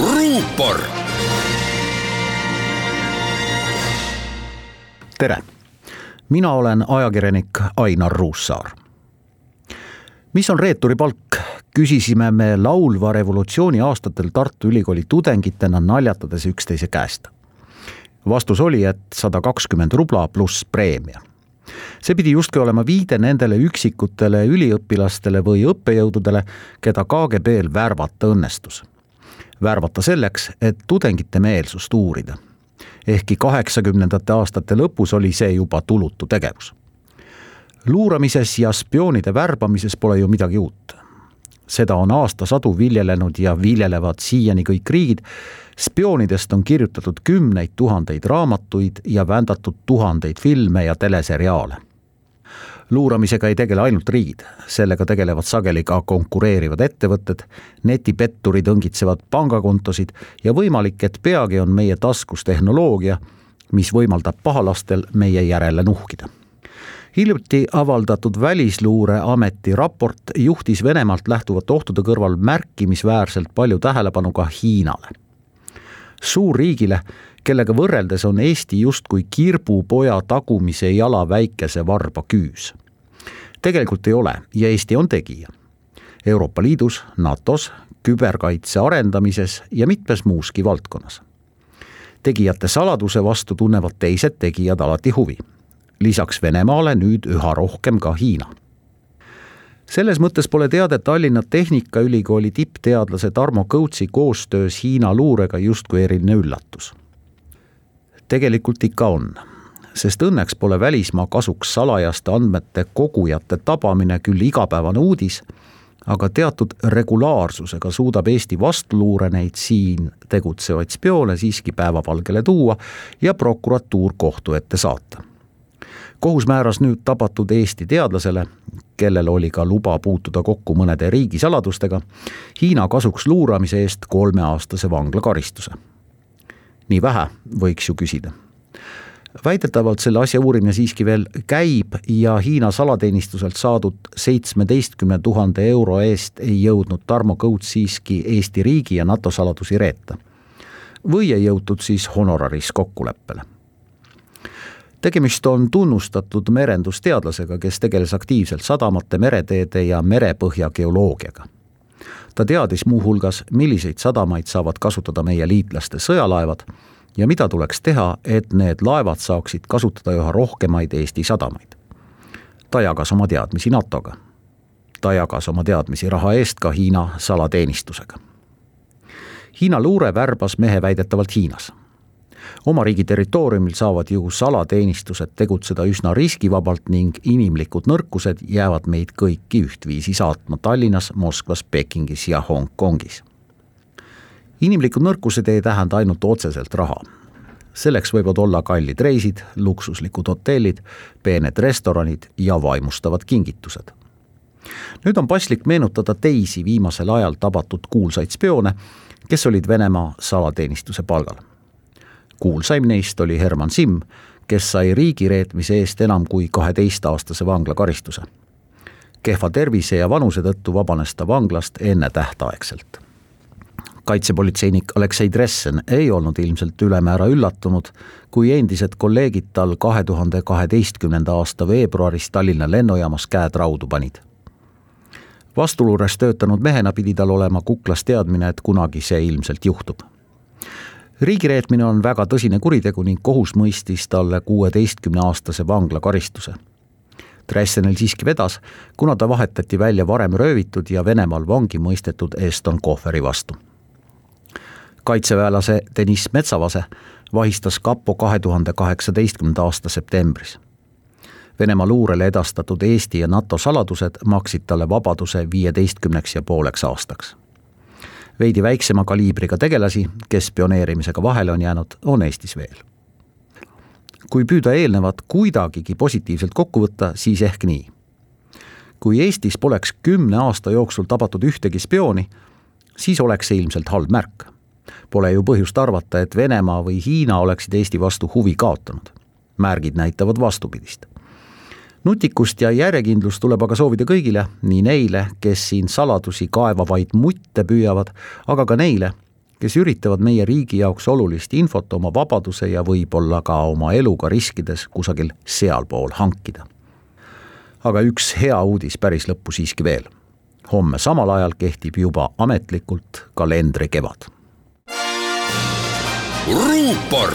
ruupor. tere, mina olen ajakirjanik Ainar Ruussaar. mis on reeturi palk, küsisime me laulva revolutsiooni aastatel Tartu Ülikooli tudengitena naljatades üksteise käest. vastus oli, et sada kakskümmend rubla pluss preemia see pidi justkui olema viide nendele üksikutele üliõpilastele või õppejõududele, keda KGB-l värvata õnnestus. Värvata selleks, et tudengite meelsust uurida. ehkki kaheksakümnendate aastate lõpus oli see juba tulutu tegevus. luuramises ja spioonide värbamises pole ju midagi uut seda on aastasadu viljelenud ja viljelevad siiani kõik riigid. spioonidest on kirjutatud kümneid tuhandeid raamatuid ja vändatud tuhandeid filme ja teleseriaale. Luuramisega ei tegele ainult riigid, sellega tegelevad sageli ka konkureerivad ettevõtted, netipetturid õngitsevad pangakontosid ja võimalik, et peagi on meie taskus tehnoloogia, mis võimaldab pahalastel meie järele nuhkida hiljuti avaldatud Välisluureameti raport juhtis Venemaalt lähtuvate ohtude kõrval märkimisväärselt palju tähelepanu ka Hiinale. suurriigile, kellega võrreldes on Eesti justkui kirbupoja tagumise jala väikese varba küüs. tegelikult ei ole ja Eesti on tegija. Euroopa Liidus, NATO-s, küberkaitse arendamises ja mitmes muuski valdkonnas. tegijate saladuse vastu tunnevad teised tegijad alati huvi lisaks Venemaale nüüd üha rohkem ka Hiina. selles mõttes pole teade Tallinna Tehnikaülikooli tippteadlase Tarmo Kõutsi koostöös Hiina luurega justkui eriline üllatus. Tegelikult ikka on, sest õnneks pole välismaa kasuks salajaste andmete kogujate tabamine küll igapäevane uudis, aga teatud regulaarsusega suudab Eesti vastuluure neid siin tegutsevaid spioone siiski päevavalgele tuua ja prokuratuur kohtu ette saata kohus määras nüüd tabatud Eesti teadlasele, kellel oli ka luba puutuda kokku mõnede riigisaladustega, Hiina kasuks luuramise eest kolmeaastase vanglakaristuse. Nii vähe, võiks ju küsida väidetavalt selle asja uurimine siiski veel käib ja Hiina salateenistuselt saadud seitsmeteistkümne tuhande euro eest ei jõudnud Tarmo Kõuts siiski Eesti riigi ja NATO saladusi reeta. või ei jõutud siis honoraris kokkuleppele tegemist on tunnustatud merendusteadlasega, kes tegeles aktiivselt sadamate, mereteede ja merepõhja geoloogiaga. Ta teadis muuhulgas, milliseid sadamaid saavad kasutada meie liitlaste sõjalaevad ja mida tuleks teha, et need laevad saaksid kasutada üha rohkemaid Eesti sadamaid. ta jagas oma teadmisi NATO-ga. ta jagas oma teadmisi raha eest ka Hiina salateenistusega. Hiina luure värbas mehe väidetavalt Hiinas oma riigi territooriumil saavad ju salateenistused tegutseda üsna riskivabalt ning inimlikud nõrkused jäävad meid kõiki ühtviisi saatma Tallinnas, Moskvas, Pekingis ja Hongkongis. inimlikud nõrkused ei tähenda ainult otseselt raha selleks võivad olla kallid reisid, luksuslikud hotellid, peened restoranid ja vaimustavad kingitused. nüüd on paslik meenutada teisi viimasel ajal tabatud kuulsaid spioone, kes olid Venemaa salateenistuse palgal kuulsaim neist oli Herman Simm, kes sai riigireetmise eest enam kui kaheteistaastase vanglakaristuse. kehva tervise ja vanuse tõttu vabanes ta vanglast ennetähtaegselt. kaitsepolitseinik Aleksei Dressen ei olnud ilmselt ülemäära üllatunud, kui endised kolleegid tal kahe tuhande kaheteistkümnenda aasta veebruaris Tallinna lennujaamas käed raudu panid vastuluures töötanud mehena pidi tal olema kuklas teadmine, et kunagi see ilmselt juhtub riigireetmine on väga tõsine kuritegu ning kohus mõistis talle kuueteistkümneaastase vanglakaristuse. Dressenil siiski vedas, kuna ta vahetati välja varem röövitud ja Venemaal vangi mõistetud Eston Kohveri vastu. kaitseväelase Deniss Metsavase vahistas kapo kahe tuhande kaheksateistkümnenda aasta septembris. Venemaa luurele edastatud Eesti ja NATO saladused maksid talle vabaduse viieteistkümneks ja pooleks aastaks veidi väiksema kaliibriga tegelasi, kes spioneerimisega vahele on jäänud, on Eestis veel. kui püüda eelnevat kuidagigi positiivselt kokku võtta, siis ehk nii. kui Eestis poleks kümne aasta jooksul tabatud ühtegi spiooni, siis oleks see ilmselt halb märk. Pole ju põhjust arvata, et Venemaa või Hiina oleksid Eesti vastu huvi kaotanud. märgid näitavad vastupidist nutikust ja järjekindlust tuleb aga soovida kõigile, nii neile, kes siin saladusi kaevavaid mutte püüavad, aga ka neile, kes üritavad meie riigi jaoks olulist infot oma vabaduse ja võib-olla ka oma eluga riskides kusagil sealpool hankida. aga üks hea uudis päris lõppu siiski veel. homme samal ajal kehtib juba ametlikult kalendrikevad. ruupor